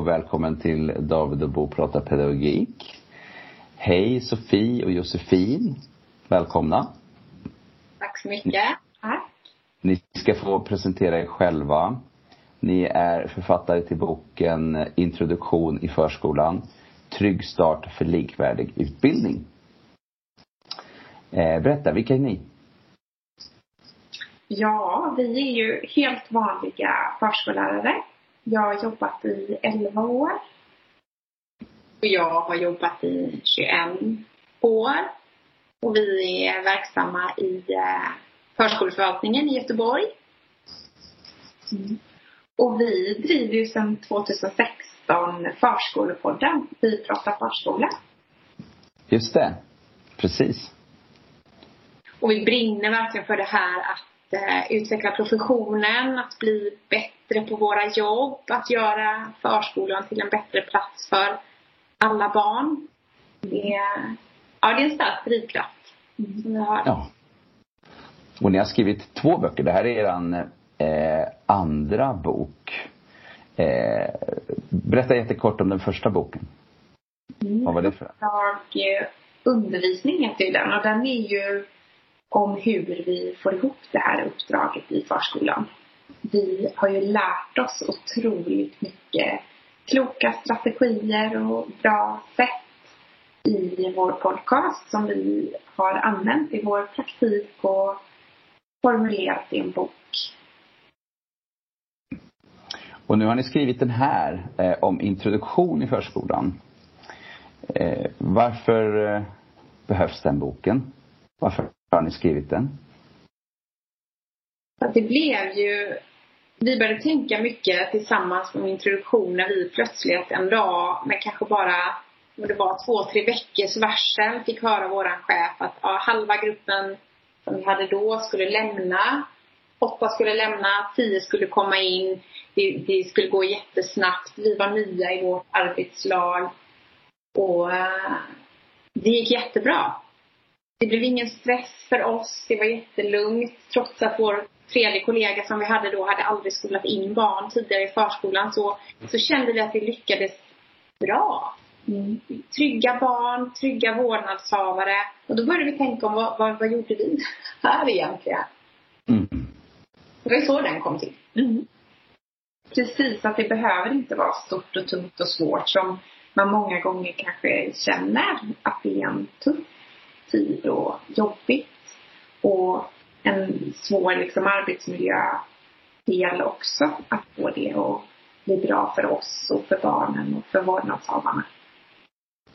och välkommen till David och Bo pratar pedagogik. Hej Sofie och Josefin. Välkomna. Tack så mycket. Tack. Ni ska få presentera er själva. Ni är författare till boken Introduktion i förskolan. Trygg start för likvärdig utbildning. Eh, berätta, vilka är ni? Ja, vi är ju helt vanliga förskollärare. Jag har jobbat i 11 år. Och jag har jobbat i 21 år. Och vi är verksamma i eh, förskoleförvaltningen i Göteborg. Mm. Och vi driver ju sedan 2016 Förskolepodden. Vi pratar förskola. Just det. Precis. Och vi brinner verkligen för det här att eh, utveckla professionen, att bli bättre på våra jobb, att göra förskolan till en bättre plats för alla barn. Det är, ja, det är en stark drivkraft som vi har. Ja. Och ni har skrivit två böcker. Det här är er eh, andra bok. Eh, berätta jättekort om den första boken. Mm. Vad var det för? Jag, eh, undervisning heter den och den är ju om hur vi får ihop det här uppdraget i förskolan. Vi har ju lärt oss otroligt mycket kloka strategier och bra sätt i vår podcast som vi har använt i vår praktik och formulerat i en bok. Och nu har ni skrivit den här eh, om introduktion i förskolan. Eh, varför eh, behövs den boken? Varför har ni skrivit den? Det blev ju vi började tänka mycket tillsammans med introduktionen. vi plötsligt en dag med kanske bara om det var två, tre veckors varsel fick höra våran chef att ja, halva gruppen som vi hade då skulle lämna. Åtta skulle lämna, tio skulle komma in. Det, det skulle gå jättesnabbt. Vi var nya i vårt arbetslag. Och det gick jättebra. Det blev ingen stress för oss. Det var jättelugnt. Trots att vår tredje kollega som vi hade då hade aldrig skolat in barn tidigare i förskolan så, så kände vi att vi lyckades bra. Mm. Trygga barn, trygga vårdnadshavare. Och då började vi tänka om vad, vad, vad gjorde vi här egentligen? Mm. Det var så den kom till. Mm. Precis, att det behöver inte vara stort och tungt och svårt som man många gånger kanske känner att det är en tuff tid och jobbigt. Och en svår liksom, arbetsmiljödel också. Att få det att bli bra för oss och för barnen och för vårdnadshavarna.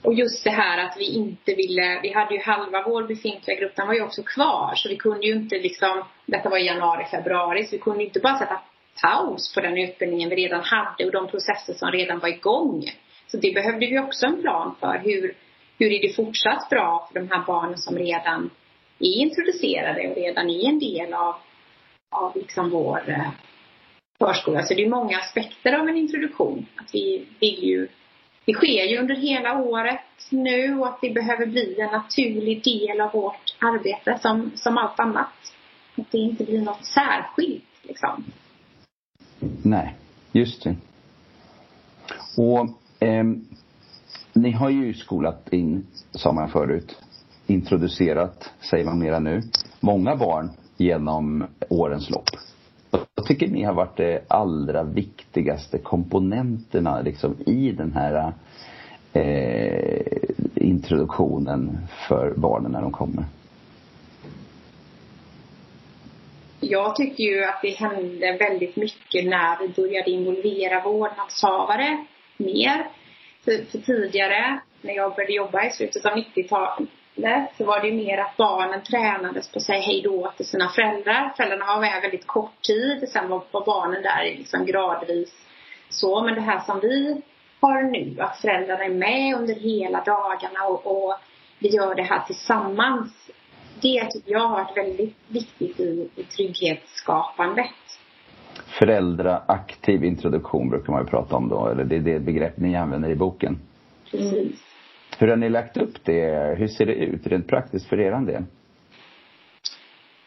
Och just det här att vi inte ville, vi hade ju halva vår befintliga grupp, den var ju också kvar. Så vi kunde ju inte liksom, detta var i januari, februari, så vi kunde ju inte bara sätta paus på den utbildningen vi redan hade och de processer som redan var igång. Så det behövde vi också en plan för. Hur, hur är det fortsatt bra för de här barnen som redan är introducerade och redan är en del av, av liksom vår eh, förskola. Så det är många aspekter av en introduktion. Att vi vill ju, det sker ju under hela året nu och att det behöver bli en naturlig del av vårt arbete som, som allt annat. Att det inte blir något särskilt liksom. Nej, just det. Och eh, ni har ju skolat in, sa man förut, introducerat, säger man mera nu, många barn genom årens lopp. Vad tycker ni har varit de allra viktigaste komponenterna liksom i den här eh, introduktionen för barnen när de kommer? Jag tycker ju att det hände väldigt mycket när vi började involvera vårdnadshavare mer. För, för tidigare, när jag började jobba i slutet av 90-talet, så var det mer att barnen tränades på att säga hej då till sina föräldrar. Föräldrarna var med väldigt kort tid. Sen var, var barnen där liksom gradvis så. Men det här som vi har nu, att föräldrarna är med under hela dagarna och, och vi gör det här tillsammans. Det tycker jag har varit väldigt viktigt i, i trygghetsskapandet. Föräldraaktiv introduktion brukar man ju prata om då, eller det är det begrepp ni använder i boken. Precis. Hur har ni lagt upp det? Hur ser det ut rent praktiskt för er del?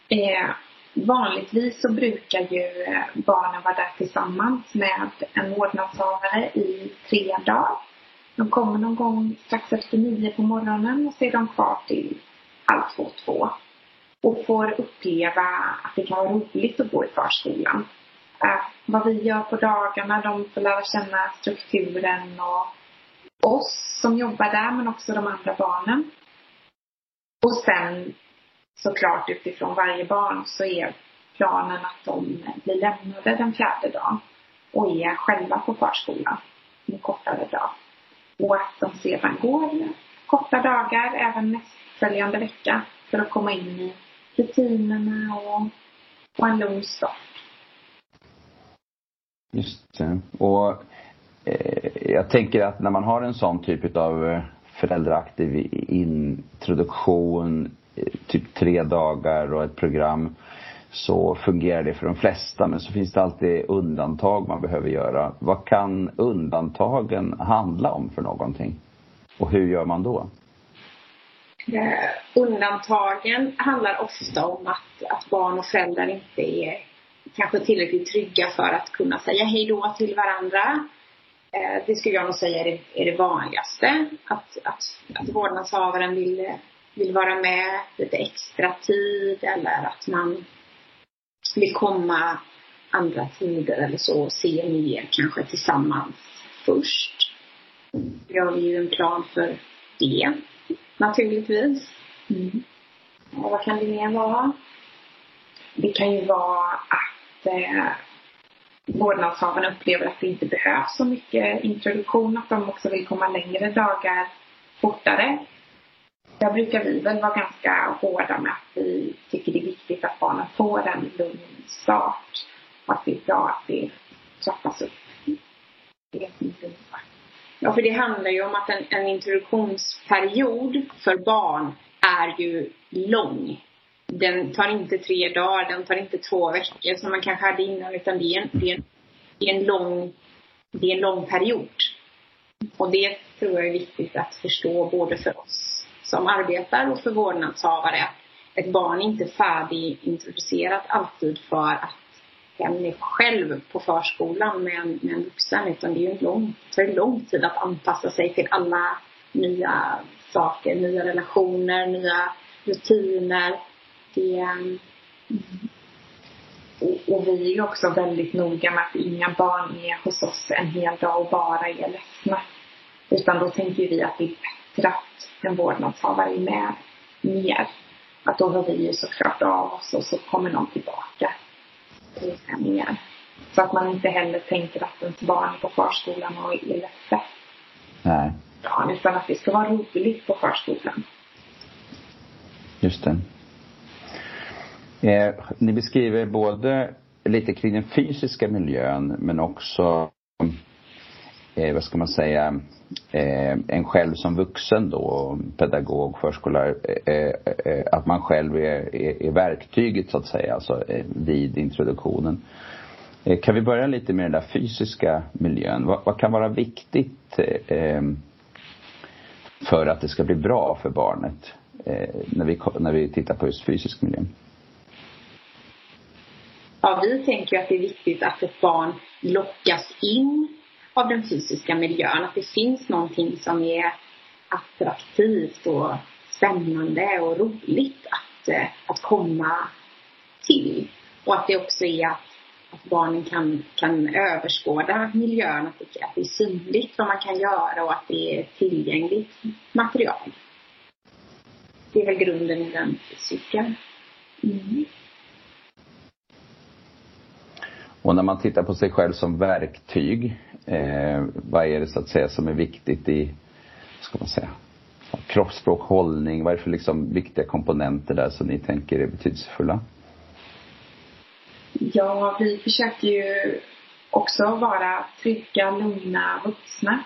Eh, vanligtvis så brukar ju eh, barnen vara där tillsammans med en vårdnadshavare i tre dagar. De kommer någon gång strax efter nio på morgonen och så är de kvar till halv två, två. Och får uppleva att det kan vara roligt att gå i förskolan. Eh, vad vi gör på dagarna, de får lära känna strukturen och oss som jobbar där men också de andra barnen. Och sen såklart utifrån varje barn så är planen att de blir lämnade den fjärde dagen och är själva på förskolan en kortare dag. Och att de sedan går korta dagar även nästföljande vecka för att komma in i rutinerna och få en lugn start. Just det. Och Eh, jag tänker att när man har en sån typ av eh, föräldraaktiv introduktion, eh, typ tre dagar och ett program, så fungerar det för de flesta. Men så finns det alltid undantag man behöver göra. Vad kan undantagen handla om för någonting? Och hur gör man då? Eh, undantagen handlar ofta om att, att barn och föräldrar inte är kanske tillräckligt trygga för att kunna säga hej då till varandra. Eh, det skulle jag nog säga är det, är det vanligaste. Att, att, att vårdnadshavaren vill, vill vara med lite extra tid eller att man vill komma andra tider eller så och se mer kanske tillsammans först. Vi har ju en plan för det naturligtvis. Mm. Och vad kan det mer vara? Det kan ju vara att eh, vårdnadshavarna upplever att det inte behövs så mycket introduktion, att de också vill komma längre dagar fortare. Där brukar vi väl vara ganska hårda med att vi tycker det är viktigt att barnen får en lugn start. Och att det är bra att det trappas upp. Det är Ja, för det handlar ju om att en, en introduktionsperiod för barn är ju lång. Den tar inte tre dagar, den tar inte två veckor som man kanske hade innan utan det är en, det är en, det är en lång, det är en lång period. Och det tror jag är viktigt att förstå både för oss som arbetar och för vårdnadshavare. Ett barn är inte färdigintroducerat alltid för att hen är själv på förskolan med en, med en vuxen utan det är en lång, tar en lång tid att anpassa sig till alla nya saker, nya relationer, nya rutiner. Det, och, och, vi är ju också väldigt noga med att inga barn är hos oss en hel dag och bara är ledsna. Utan då tänker vi att det är bättre att en vårdnadshavare är med mer. Att då hör vi ju såklart av oss och så kommer någon tillbaka mer. Så att man inte heller tänker att ens barn är på förskolan och är ledset. Nej. Ja, utan att det ska vara roligt på förskolan. Just det. Eh, ni beskriver både lite kring den fysiska miljön men också eh, vad ska man säga, eh, en själv som vuxen då, pedagog, förskollärare, eh, eh, eh att man själv är, är, är, verktyget så att säga, alltså eh, vid introduktionen. Eh, kan vi börja lite med den där fysiska miljön? Vad, vad kan vara viktigt eh, för att det ska bli bra för barnet när, vi, när vi tittar på just fysisk miljö? Ja, vi tänker ju att det är viktigt att ett barn lockas in av den fysiska miljön. Att det finns någonting som är attraktivt och spännande och roligt att, eh, att komma till. Och att det också är att, att barnen kan, kan överskåda miljön, att det, att det är synligt vad man kan göra och att det är tillgängligt material. Det är väl grunden i den fysiska. Mm. Och när man tittar på sig själv som verktyg, eh, vad är det så att säga som är viktigt i, ska man säga, kroppsspråk, hållning, vad är det för liksom viktiga komponenter där som ni tänker är betydelsefulla? Ja, vi försöker ju också vara trygga, lugna vuxna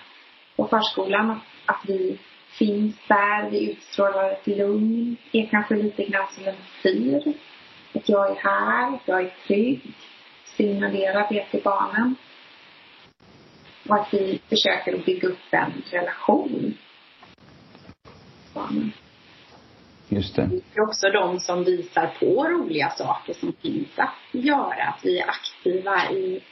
på förskolan. Att, att vi finns där, vi utstrålar ett lugn, är kanske lite grann som en fyr. Att jag är här, att jag är trygg signalera det till barnen. Och att vi försöker bygga upp en relation. Barnen. Just det. Vi är också de som visar på roliga saker som finns att göra. Att vi är aktiva i,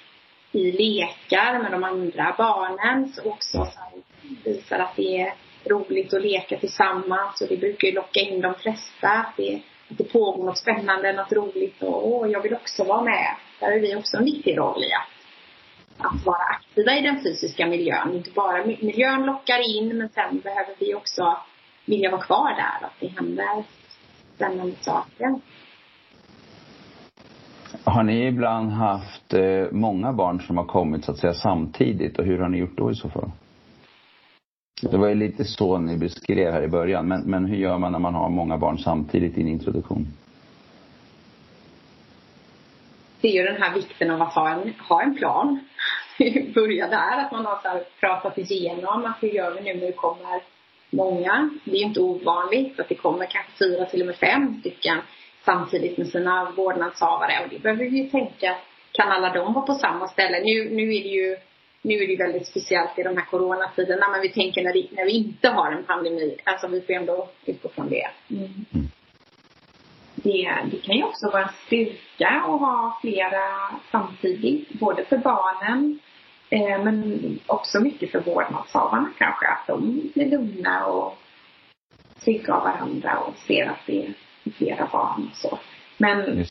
i lekar med de andra barnen. Så också så visar att det är roligt att leka tillsammans. Och det brukar ju locka in de flesta. Att det, att det pågår något spännande, något roligt. Och åh, jag vill också vara med. Där har vi också en viktig roll i att att vara aktiva i den fysiska miljön. Inte bara miljön lockar in men sen behöver vi också vilja vara kvar där. Att det händer spännande saker. Har ni ibland haft eh, många barn som har kommit så att säga samtidigt och hur har ni gjort då i så fall? Det var ju lite så ni beskrev här i början men, men hur gör man när man har många barn samtidigt i en introduktion? Det är ju den här vikten av att ha en, ha en plan. Börja där, att man har så pratat igenom att hur gör vi nu när det kommer många. Det är ju inte ovanligt att det kommer kanske fyra till och med fem stycken samtidigt med sina vårdnadshavare. Och det behöver vi ju tänka, kan alla de vara på samma ställe? Nu, nu är det ju nu är det väldigt speciellt i de här coronatiderna men vi tänker när, det, när vi inte har en pandemi. Alltså vi får ändå utgå från det. Mm. Det, det kan ju också vara en styrka att ha flera samtidigt. Både för barnen Eh, men också mycket för vårdnadshavarna kanske. Att de blir lugna och trygga av varandra och ser att det är flera barn och så. Men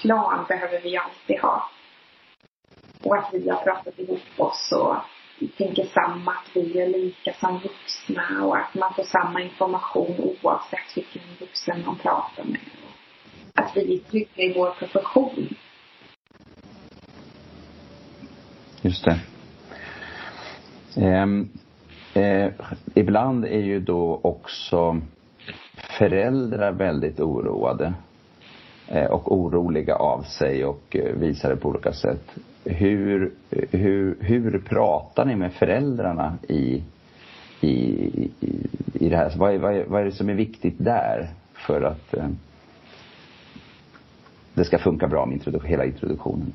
plan behöver vi alltid ha. Och att vi har pratat ihop oss och tänker samma, att vi är lika som vuxna och att man får samma information oavsett vilken vuxen man pratar med. Att vi är trygga i vår profession. Just det. Um, eh, ibland är ju då också föräldrar väldigt oroade eh, och oroliga av sig och eh, visar det på olika sätt. Hur, hur, hur pratar ni med föräldrarna i, i, i, i det här? Vad är, vad, är, vad är det som är viktigt där för att eh, det ska funka bra med introduk hela introduktionen?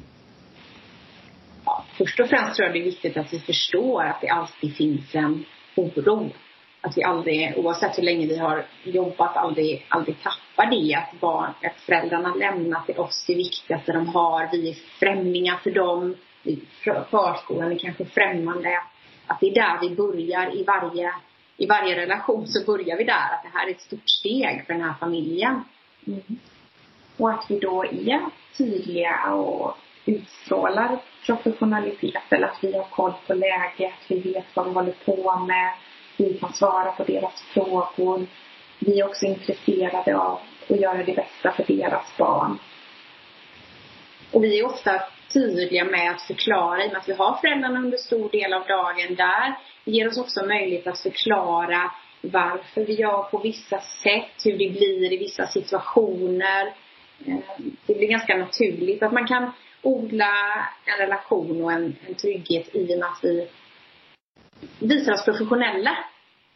först och främst tror jag det är viktigt att vi förstår att det alltid finns en oro. Att vi aldrig, oavsett hur länge vi har jobbat, aldrig, aldrig tappar det. Att, barn, att föräldrarna lämnar till oss det viktigaste de har. Vi är främlingar för dem. Förskolan är kanske främmande. Att det är där vi börjar i varje, i varje relation så börjar vi där. Att det här är ett stort steg för den här familjen. Mm. Och att vi då är tydliga och utstrålar professionalitet eller att vi har koll på läget, vi vet vad vi håller på med, vi kan svara på deras frågor. Vi är också intresserade av att göra det bästa för deras barn. Och vi är ofta tydliga med att förklara, i och med att vi har föräldrarna under stor del av dagen där. Det ger oss också möjlighet att förklara varför vi gör på vissa sätt, hur det blir i vissa situationer. Eh, det blir ganska naturligt att man kan odla en relation och en, en trygghet i och med att vi visar oss professionella.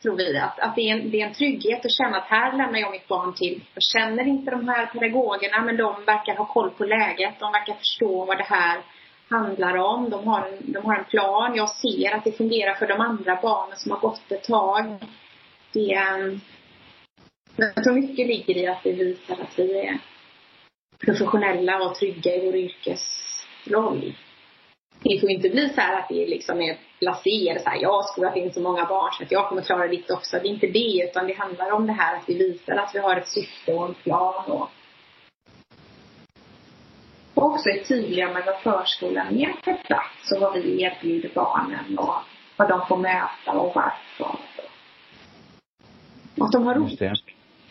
Tror vi. Att, att det, är en, det är en trygghet att känna att här lämnar jag mitt barn till. Jag känner inte de här pedagogerna men de verkar ha koll på läget. De verkar förstå vad det här handlar om. De har en, de har en plan. Jag ser att det fungerar för de andra barnen som har gått ett tag. Det, jag tror mycket ligger i att vi visar att vi är professionella och trygga i vår yrkesroll. Det får inte bli så här att det liksom är blasé, så här, jag har skolat in så många barn så att jag kommer klara ditt också. Det är inte det, utan det handlar om det här att vi visar att vi har ett syfte och en plan och och också är tydliga med vad förskolan är för plats och vad vi erbjuder barnen och vad de får möta och varför. Och att de har roligt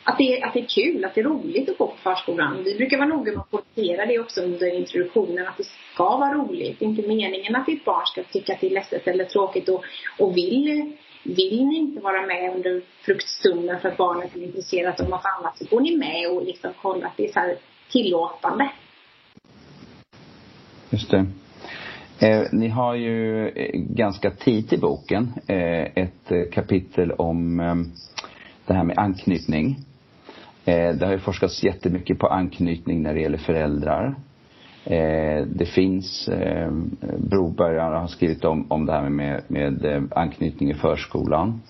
att det, att det är kul, att det är roligt att gå på förskolan. Vi brukar vara noga med att poängtera det också under introduktionen, att det ska vara roligt. Det är inte meningen att ditt barn ska tycka att det är ledset eller tråkigt och, och vill, vill ni inte vara med under fruktstunden för att barnet är intresserat av något annat så går ni med och liksom kollar att det är så här tillåtande. Just det. Eh, ni har ju eh, ganska tidigt i boken eh, ett eh, kapitel om eh, det här med anknytning. Eh, det har ju forskats jättemycket på anknytning när det gäller föräldrar. Eh, det finns, eh, Broberg har skrivit om, om det här med, med anknytning i förskolan.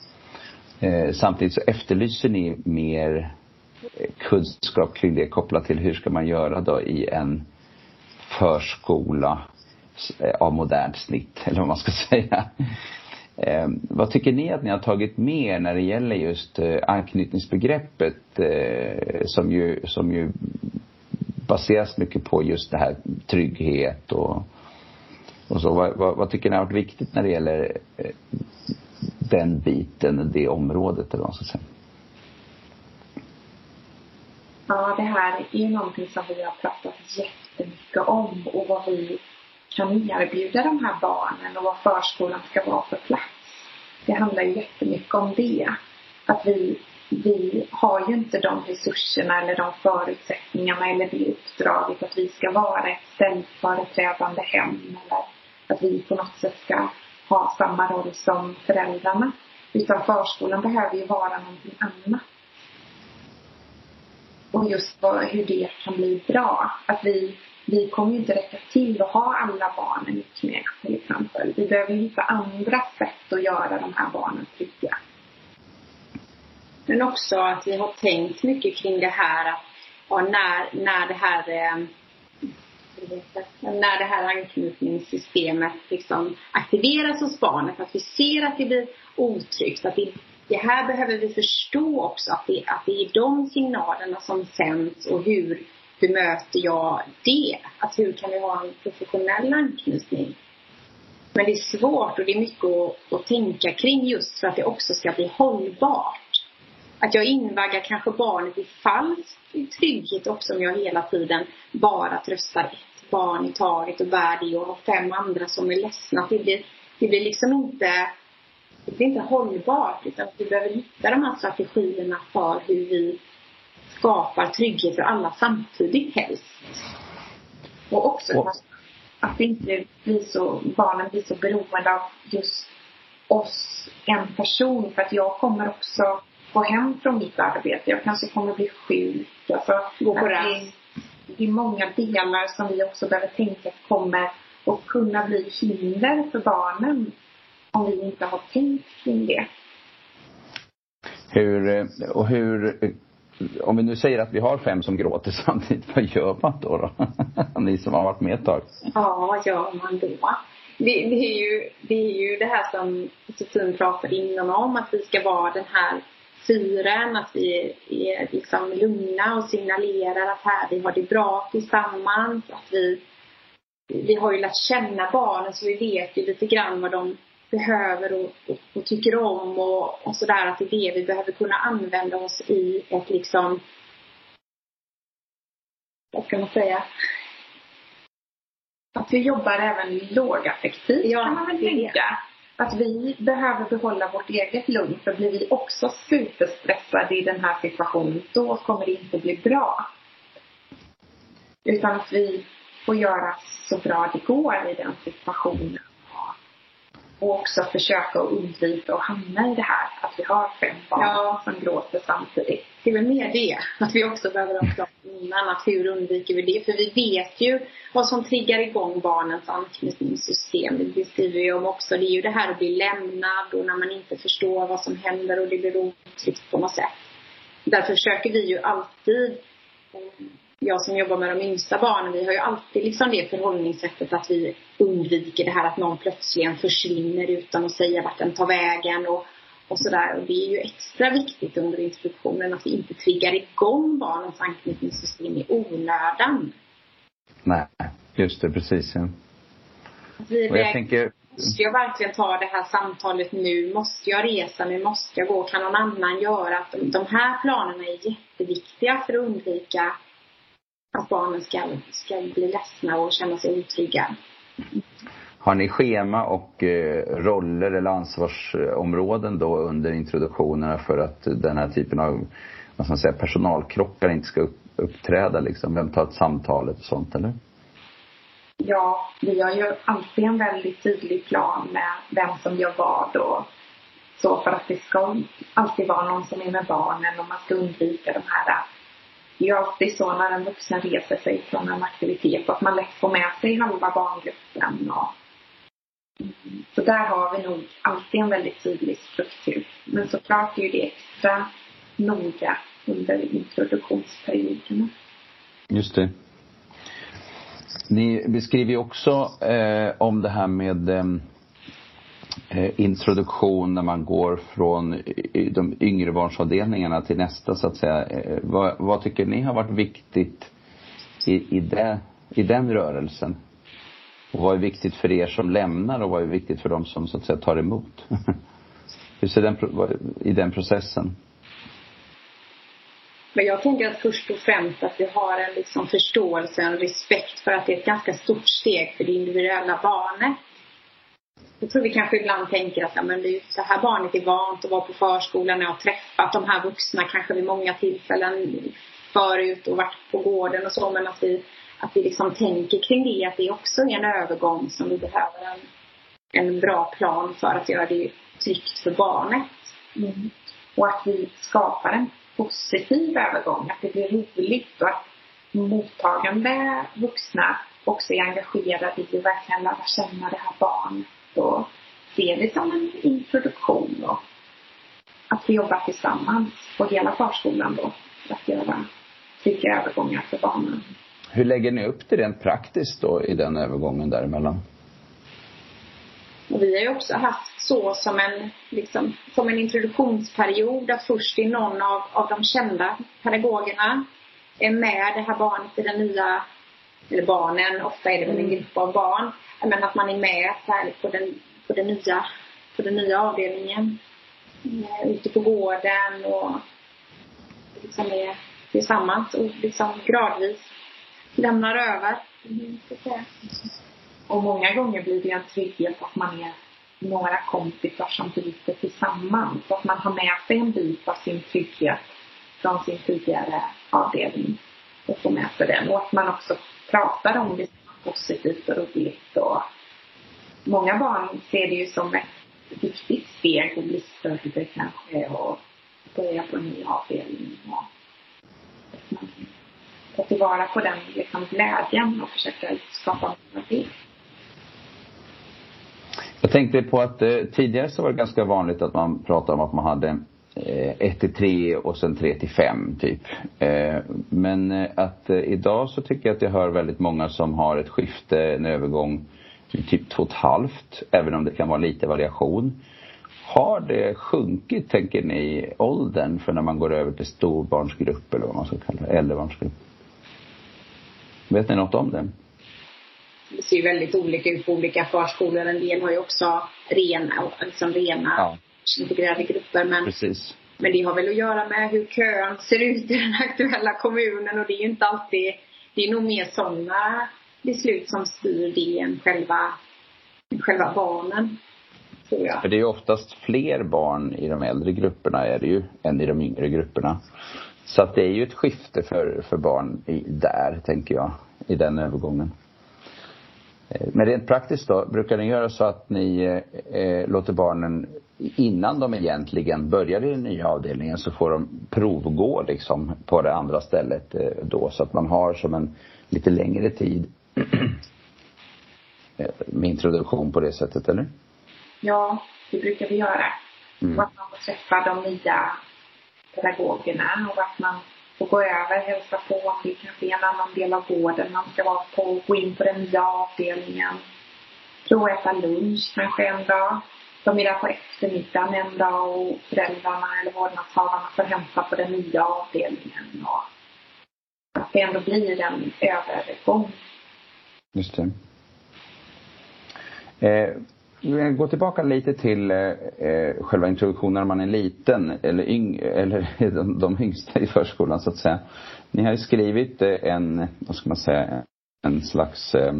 Samtidigt så efterlyser ni mer kunskap kring det kopplat till hur ska man göra då i en förskola av modernt snitt, eller vad man ska säga. Eh, vad tycker ni att ni har tagit med när det gäller just eh, anknytningsbegreppet eh, som, ju, som ju baseras mycket på just det här trygghet och, och så. Vad, vad, vad tycker ni har varit viktigt när det gäller eh, den biten, det området eller vad man ska säga? Ja, det här är ju någonting som vi har pratat jättemycket om och vad vi kan erbjuda de här barnen och vad förskolan ska vara för plats. Det handlar ju jättemycket om det. Att vi, vi har ju inte de resurserna eller de förutsättningarna eller det uppdraget att vi ska vara ett ställföreträdande hem eller att vi på något sätt ska ha samma roll som föräldrarna. Utan förskolan behöver ju vara någonting annat och just hur det kan bli bra. Att vi, vi kommer ju inte räcka till att ha alla barnen i knä till exempel. Vi behöver hitta andra sätt att göra de här barnen trygga. Men också att vi har tänkt mycket kring det här att ja, när, när det här eh, när det här anknytningssystemet liksom aktiveras hos barnet, att vi ser att det blir otryggt, att det det här behöver vi förstå också, att det, att det är de signalerna som sänds och hur bemöter jag det? Att hur kan vi ha en professionell anknytning? Men det är svårt och det är mycket att, att tänka kring just för att det också ska bli hållbart. Att jag invaggar kanske barnet i falsk trygghet också om jag hela tiden bara tröstar ett barn i taget och bär det och har fem andra som är ledsna. Det blir, det blir liksom inte det blir inte hållbart utan vi behöver hitta de här strategierna för hur vi skapar trygghet för alla samtidigt helst. Och också och. att inte blir så, barnen blir så beroende av just oss, en person. För att jag kommer också gå hem från mitt arbete. Jag kanske kommer bli sjuk. Alltså, Gå på det, det är många delar som vi också behöver tänka kommer att kunna bli hinder för barnen om vi inte har tänkt kring det. Hur, och hur, om vi nu säger att vi har fem som gråter samtidigt, vad gör man då? då? Ni som har varit med ett tag. Ja, vad gör man då? Det, det, är ju, det är ju det här som Josefin pratade innan om, att vi ska vara den här fyren, att vi är liksom lugna och signalerar att här, vi har det bra tillsammans, att vi vi har ju lärt känna barnen så vi vet ju lite grann vad de behöver och, och, och, tycker om och, och sådär. Att det är det vi behöver kunna använda oss i ett liksom, vad ska man säga? Att vi jobbar även lågaffektivt ja, kan man väl tänka. Att vi behöver behålla vårt eget lugn för blir vi också superstressade i den här situationen då kommer det inte bli bra. Utan att vi får göra så bra det går i den situationen och också försöka att undvika att hamna i det här att vi har fem barn ja. som gråter samtidigt. Det är väl mer det, att vi också behöver ha klart innan att hur undviker vi det? För vi vet ju vad som triggar igång barnens anknytningssystem. Det beskriver ju om också. Det är ju det här att bli lämnad och när man inte förstår vad som händer och det blir otryggt på något sätt. Därför försöker vi ju alltid jag som jobbar med de yngsta barnen, vi har ju alltid liksom det förhållningssättet att vi undviker det här att någon plötsligen försvinner utan att säga vart den tar vägen och, och sådär. Och det är ju extra viktigt under introduktionen att vi inte triggar igång barnens anknytningssystem i onödan. Nej, just det, precis ja. Vi och jag tänker... Måste jag verkligen ta det här samtalet nu? Måste jag resa mig? Måste jag gå? Kan någon annan göra? De här planerna är jätteviktiga för att undvika att barnen ska, ska bli ledsna och känna sig otrygga. Har ni schema och eh, roller eller ansvarsområden då under introduktionerna för att den här typen av vad ska man säga, personalkrockar inte ska upp, uppträda liksom? Vem tar ett samtalet och sånt eller? Ja, vi har ju alltid en väldigt tydlig plan med vem som gör vad och så för att det ska alltid vara någon som är med barnen och man ska undvika de här det är alltid så när en vuxen reser sig från en aktivitet att man lätt får med sig halva barngruppen. Och, så där har vi nog alltid en väldigt tydlig struktur. Men såklart är ju det extra noga under introduktionsperioderna. Just det. Ni beskriver ju också eh, om det här med eh, Eh, introduktion när man går från de yngre barnsavdelningarna till nästa så att säga. Eh, vad, vad, tycker ni har varit viktigt i, i, det, i den rörelsen? Och vad är viktigt för er som lämnar och vad är viktigt för de som så att säga tar emot? Hur ser den i den processen? Men jag tänker att först och främst att vi har en liksom förståelse, en respekt för att det är ett ganska stort steg för det individuella barnet. Jag tror vi kanske ibland tänker att ja, men det, det här barnet är vant att vara på förskolan och har träffat de här vuxna kanske vid många tillfällen förut och varit på gården och så men att vi, att vi liksom tänker kring det att det också är en övergång som vi behöver en, en bra plan för att göra det tryggt för barnet. Mm. Och att vi skapar en positiv övergång, att det blir roligt och att mottagande vuxna också är engagerade i att verkligen lära känna det här barnet och se det som en introduktion och att vi jobbar tillsammans på hela förskolan då för att göra trygga övergångar för barnen. Hur lägger ni upp det rent praktiskt då i den övergången däremellan? Och vi har ju också haft så som en, liksom, som en introduktionsperiod att först är någon av, av de kända pedagogerna är med det här barnet i den nya, eller barnen, ofta är det väl en mm. grupp av barn, men att man är med så här, på, den, på, den nya, på den nya avdelningen. Eh, ute på gården och liksom är tillsammans och liksom gradvis lämnar över. Mm, och många gånger blir det en trygghet att man är några kompisar som byter tillsammans. Att man har med sig en bit av sin trygghet från sin tidigare avdelning och får med sig den. Och att man också pratar om det positivt och roligt. Och många barn ser det ju som ett viktigt steg att bli större kanske och börja på en ny avdelning. Och att man tar tillvara på den liksom, glädjen och försöka skapa någonting. Jag tänkte på att eh, tidigare så var det ganska vanligt att man pratade om att man hade 1 till 3 och sen 3 till 5 typ. Eh, men eh, att eh, idag så tycker jag att jag hör väldigt många som har ett skifte, en övergång till typ 2,5 även om det kan vara lite variation. Har det sjunkit, tänker ni, åldern för när man går över till storbarnsgrupp eller vad man ska kalla det, äldrebarnsgrupp? Vet ni något om det? det ser ju väldigt olika ut på olika förskolor. En del har ju också rena, liksom rena ja. Integrerade grupper. Men, Precis. men det har väl att göra med hur kön ser ut i den aktuella kommunen och det är ju inte alltid, det är nog mer sådana beslut som styr det än själva, själva barnen. För det är ju oftast fler barn i de äldre grupperna är det ju än i de yngre grupperna. Så att det är ju ett skifte för, för barn i, där, tänker jag, i den övergången. Eh, men rent praktiskt då, brukar ni göra så att ni eh, eh, låter barnen innan de egentligen börjar i den nya avdelningen så får de provgå liksom på det andra stället eh, då så att man har som en lite längre tid eh, med introduktion på det sättet, eller? Ja, det brukar vi göra. Mm. Och att man får träffa de nya pedagogerna och att man och gå över, hälsa på om det kanske är en annan del av vården man ska vara på, gå in på den nya avdelningen. Prova äta lunch kanske en dag. De är där på eftermiddagen en dag och föräldrarna eller vårdnadshavarna får hämta på den nya avdelningen. Och att det ändå blir en övergång. Just det. Eh, Eh, gå tillbaka lite till eh, eh, själva introduktionen när man är liten, eller, yng, eller de, de yngsta i förskolan så att säga. Ni har ju skrivit eh, en, vad ska man säga, en slags eh,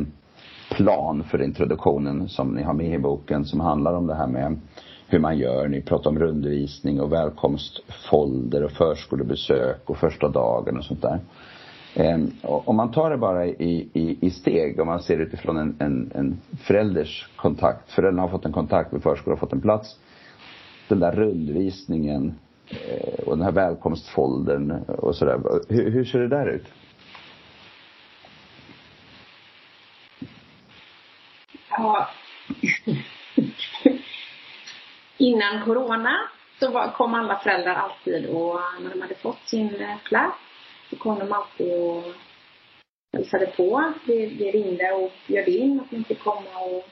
plan för introduktionen som ni har med i boken som handlar om det här med hur man gör. Ni pratar om rundvisning och välkomstfolder och förskolebesök och första dagen och sånt där. Ehm, om man tar det bara i, i, i steg, om man ser utifrån en, en, en förälders kontakt. Föräldern har fått en kontakt med förskolan, har fått en plats. Den där rundvisningen eh, och den här välkomstfoldern och sådär. Hur, hur ser det där ut? Ja. Innan corona så kom alla föräldrar alltid och när de hade fått sin eh, plats så kom de alltid och hälsade på. Vi, vi ringde och bjöd in att de fick komma och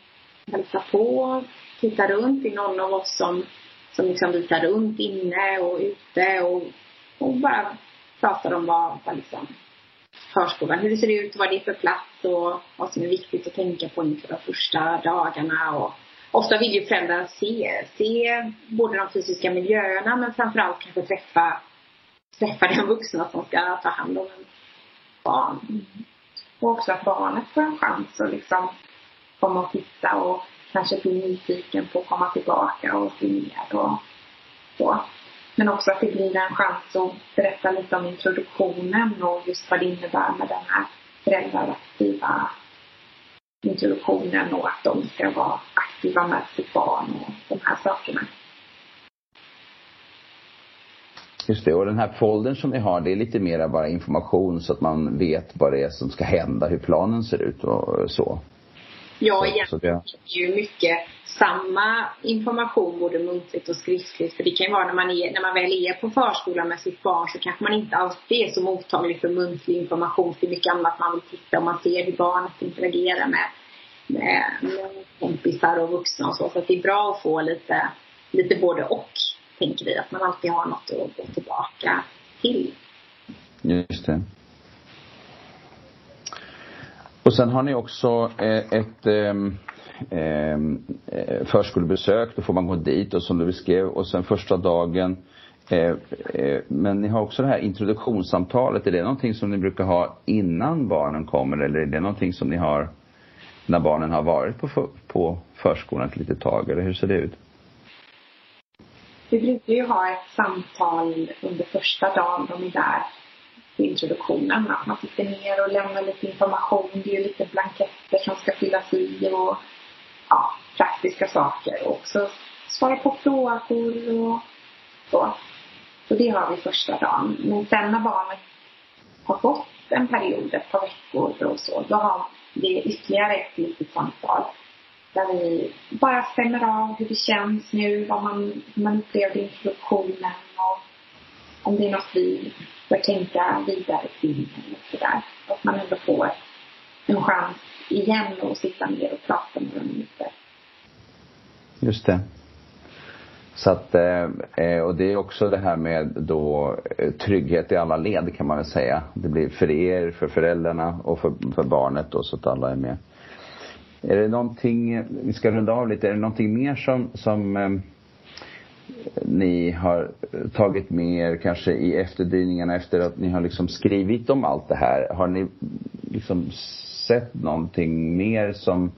hälsa på, titta runt. Det är någon av oss som, som liksom visar runt inne och ute och, och bara pratar om vad, vad liksom förskolan, hur det ser ut, vad det är för plats och vad som är viktigt att tänka på inför de första dagarna och ofta vill ju föräldrarna se, se både de fysiska miljöerna men framförallt kanske träffa, träffa den vuxna som ska ta hand om en barn. Och också att barnet får en chans att liksom komma och titta och kanske bli nyfiken på att komma tillbaka och se mer och så. Men också att det blir en chans att berätta lite om introduktionen och just vad det innebär med den här föräldraaktiva introduktionen och att de ska vara aktiva med sitt barn och de här sakerna. Just det, och den här foldern som ni har, det är lite mera bara information så att man vet vad det är som ska hända, hur planen ser ut och så. Ja, egentligen det... är ju mycket samma information både muntligt och skriftligt. För det kan ju vara när man, är, när man väl är på förskolan med sitt barn så kanske man inte alltid är så mottaglig för muntlig information. För det mycket annat man vill titta och man ser hur barnet interagerar med, med, med kompisar och vuxna och så. Så det är bra att få lite, lite både och, tänker vi. Att man alltid har något att gå tillbaka till. Just det. Och sen har ni också eh, ett ehm, ehm, eh, förskolebesök. Då får man gå dit och som du beskrev och sen första dagen eh, men ni har också det här introduktionssamtalet. Är det någonting som ni brukar ha innan barnen kommer eller är det någonting som ni har när barnen har varit på, på förskolan ett litet tag eller hur ser det ut? Vi brukar ju ha ett samtal under första dagen de är där introduktionen. Att man sitter ner och lämnar lite information. Det är ju lite blanketter som ska fyllas i och ja, praktiska saker. Och också svara på frågor och så. Så det har vi första dagen. Men sen när barnet har gått en period, ett par veckor och så, då har vi ytterligare ett litet samtal. Där vi bara stämmer av hur det känns nu, vad man, man upplevde introduktionen och om det är något vi bör tänka vidare kring eller sådär. Att man ändå får en chans igen att sitta ner och prata med dem lite. Just det. Så att, eh, och det är också det här med då eh, trygghet i alla led kan man väl säga. Det blir för er, för föräldrarna och för, för barnet då så att alla är med. Är det någonting, vi ska runda av lite, är det någonting mer som, som eh, ni har tagit med er kanske i efterdyningarna efter att ni har liksom skrivit om allt det här? Har ni liksom sett någonting mer som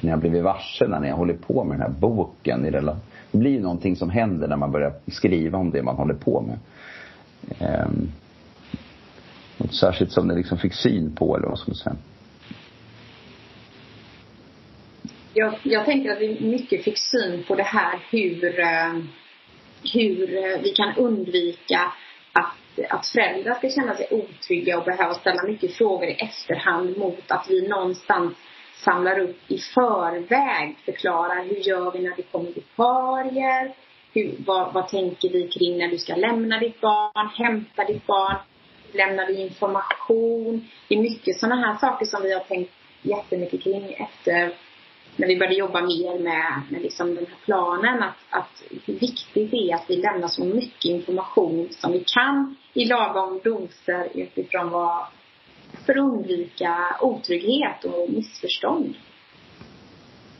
ni har blivit varse när ni har hållit på med den här boken? Det blir ju någonting som händer när man börjar skriva om det man håller på med. Eh, något särskilt som ni liksom fick syn på eller vad ska man säga? Jag, jag tänker att vi mycket fick syn på det här hur, eh, hur eh, vi kan undvika att, att föräldrar ska känna sig otrygga och behöva ställa mycket frågor i efterhand mot att vi någonstans samlar upp i förväg, förklarar hur gör vi när det kommer vikarier, hur, vad, vad tänker vi kring när du ska lämna ditt barn, hämta ditt barn, lämnar vi information. Det är mycket sådana här saker som vi har tänkt jättemycket kring efter när vi började jobba mer med, med liksom den här planen att, att hur viktigt det är att vi lämnar så mycket information som vi kan i lagom doser utifrån vad för att undvika otrygghet och missförstånd.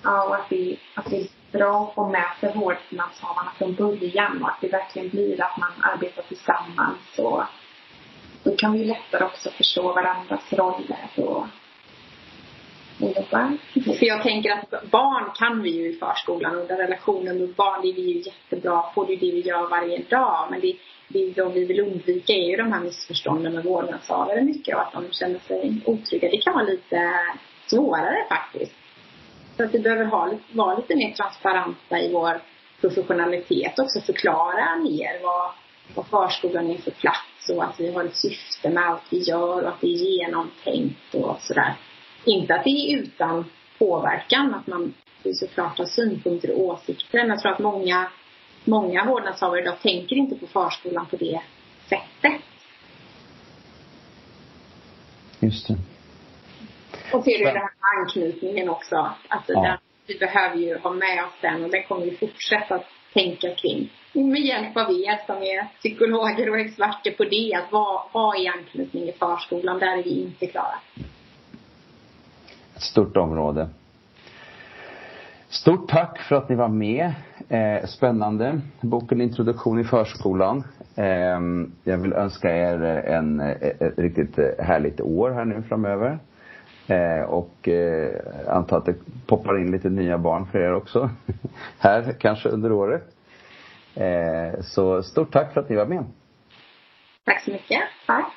Ja, och att vi, att det är bra att få med sig vårdnadshavarna från början och att det verkligen blir att man arbetar tillsammans och då kan vi lättare också förstå varandras roller och. För jag tänker att barn kan vi ju i förskolan och den relationen med barn, det är vi ju jättebra på. Det är det vi gör varje dag. Men det, det de vi vill undvika är ju de här missförstånden med vårdnadshavare mycket och att de känner sig otrygga. Det kan vara lite svårare faktiskt. Så att vi behöver ha, vara lite mer transparenta i vår professionalitet också. Förklara mer vad, vad förskolan är för plats och att vi har ett syfte med allt vi gör och att det är genomtänkt och sådär. Inte att det är utan påverkan, att man såklart har synpunkter och åsikter. Men jag tror att många många vårdnadshavare idag tänker inte på förskolan på det sättet. Just det. Och ser du det här med anknytningen också. Alltså ja. den, vi behöver ju ha med oss den och den kommer vi fortsätta tänka kring. Med hjälp av er som är psykologer och experter på det. Att vad, vad är anknytning i förskolan? Där är vi inte klara. Ett stort område. Stort tack för att ni var med. Eh, spännande. Boken Introduktion i förskolan. Eh, jag vill önska er en, ett, ett riktigt härligt år här nu framöver. Eh, och eh, antar att det poppar in lite nya barn för er också. här kanske under året. Eh, så stort tack för att ni var med. Tack så mycket. Tack.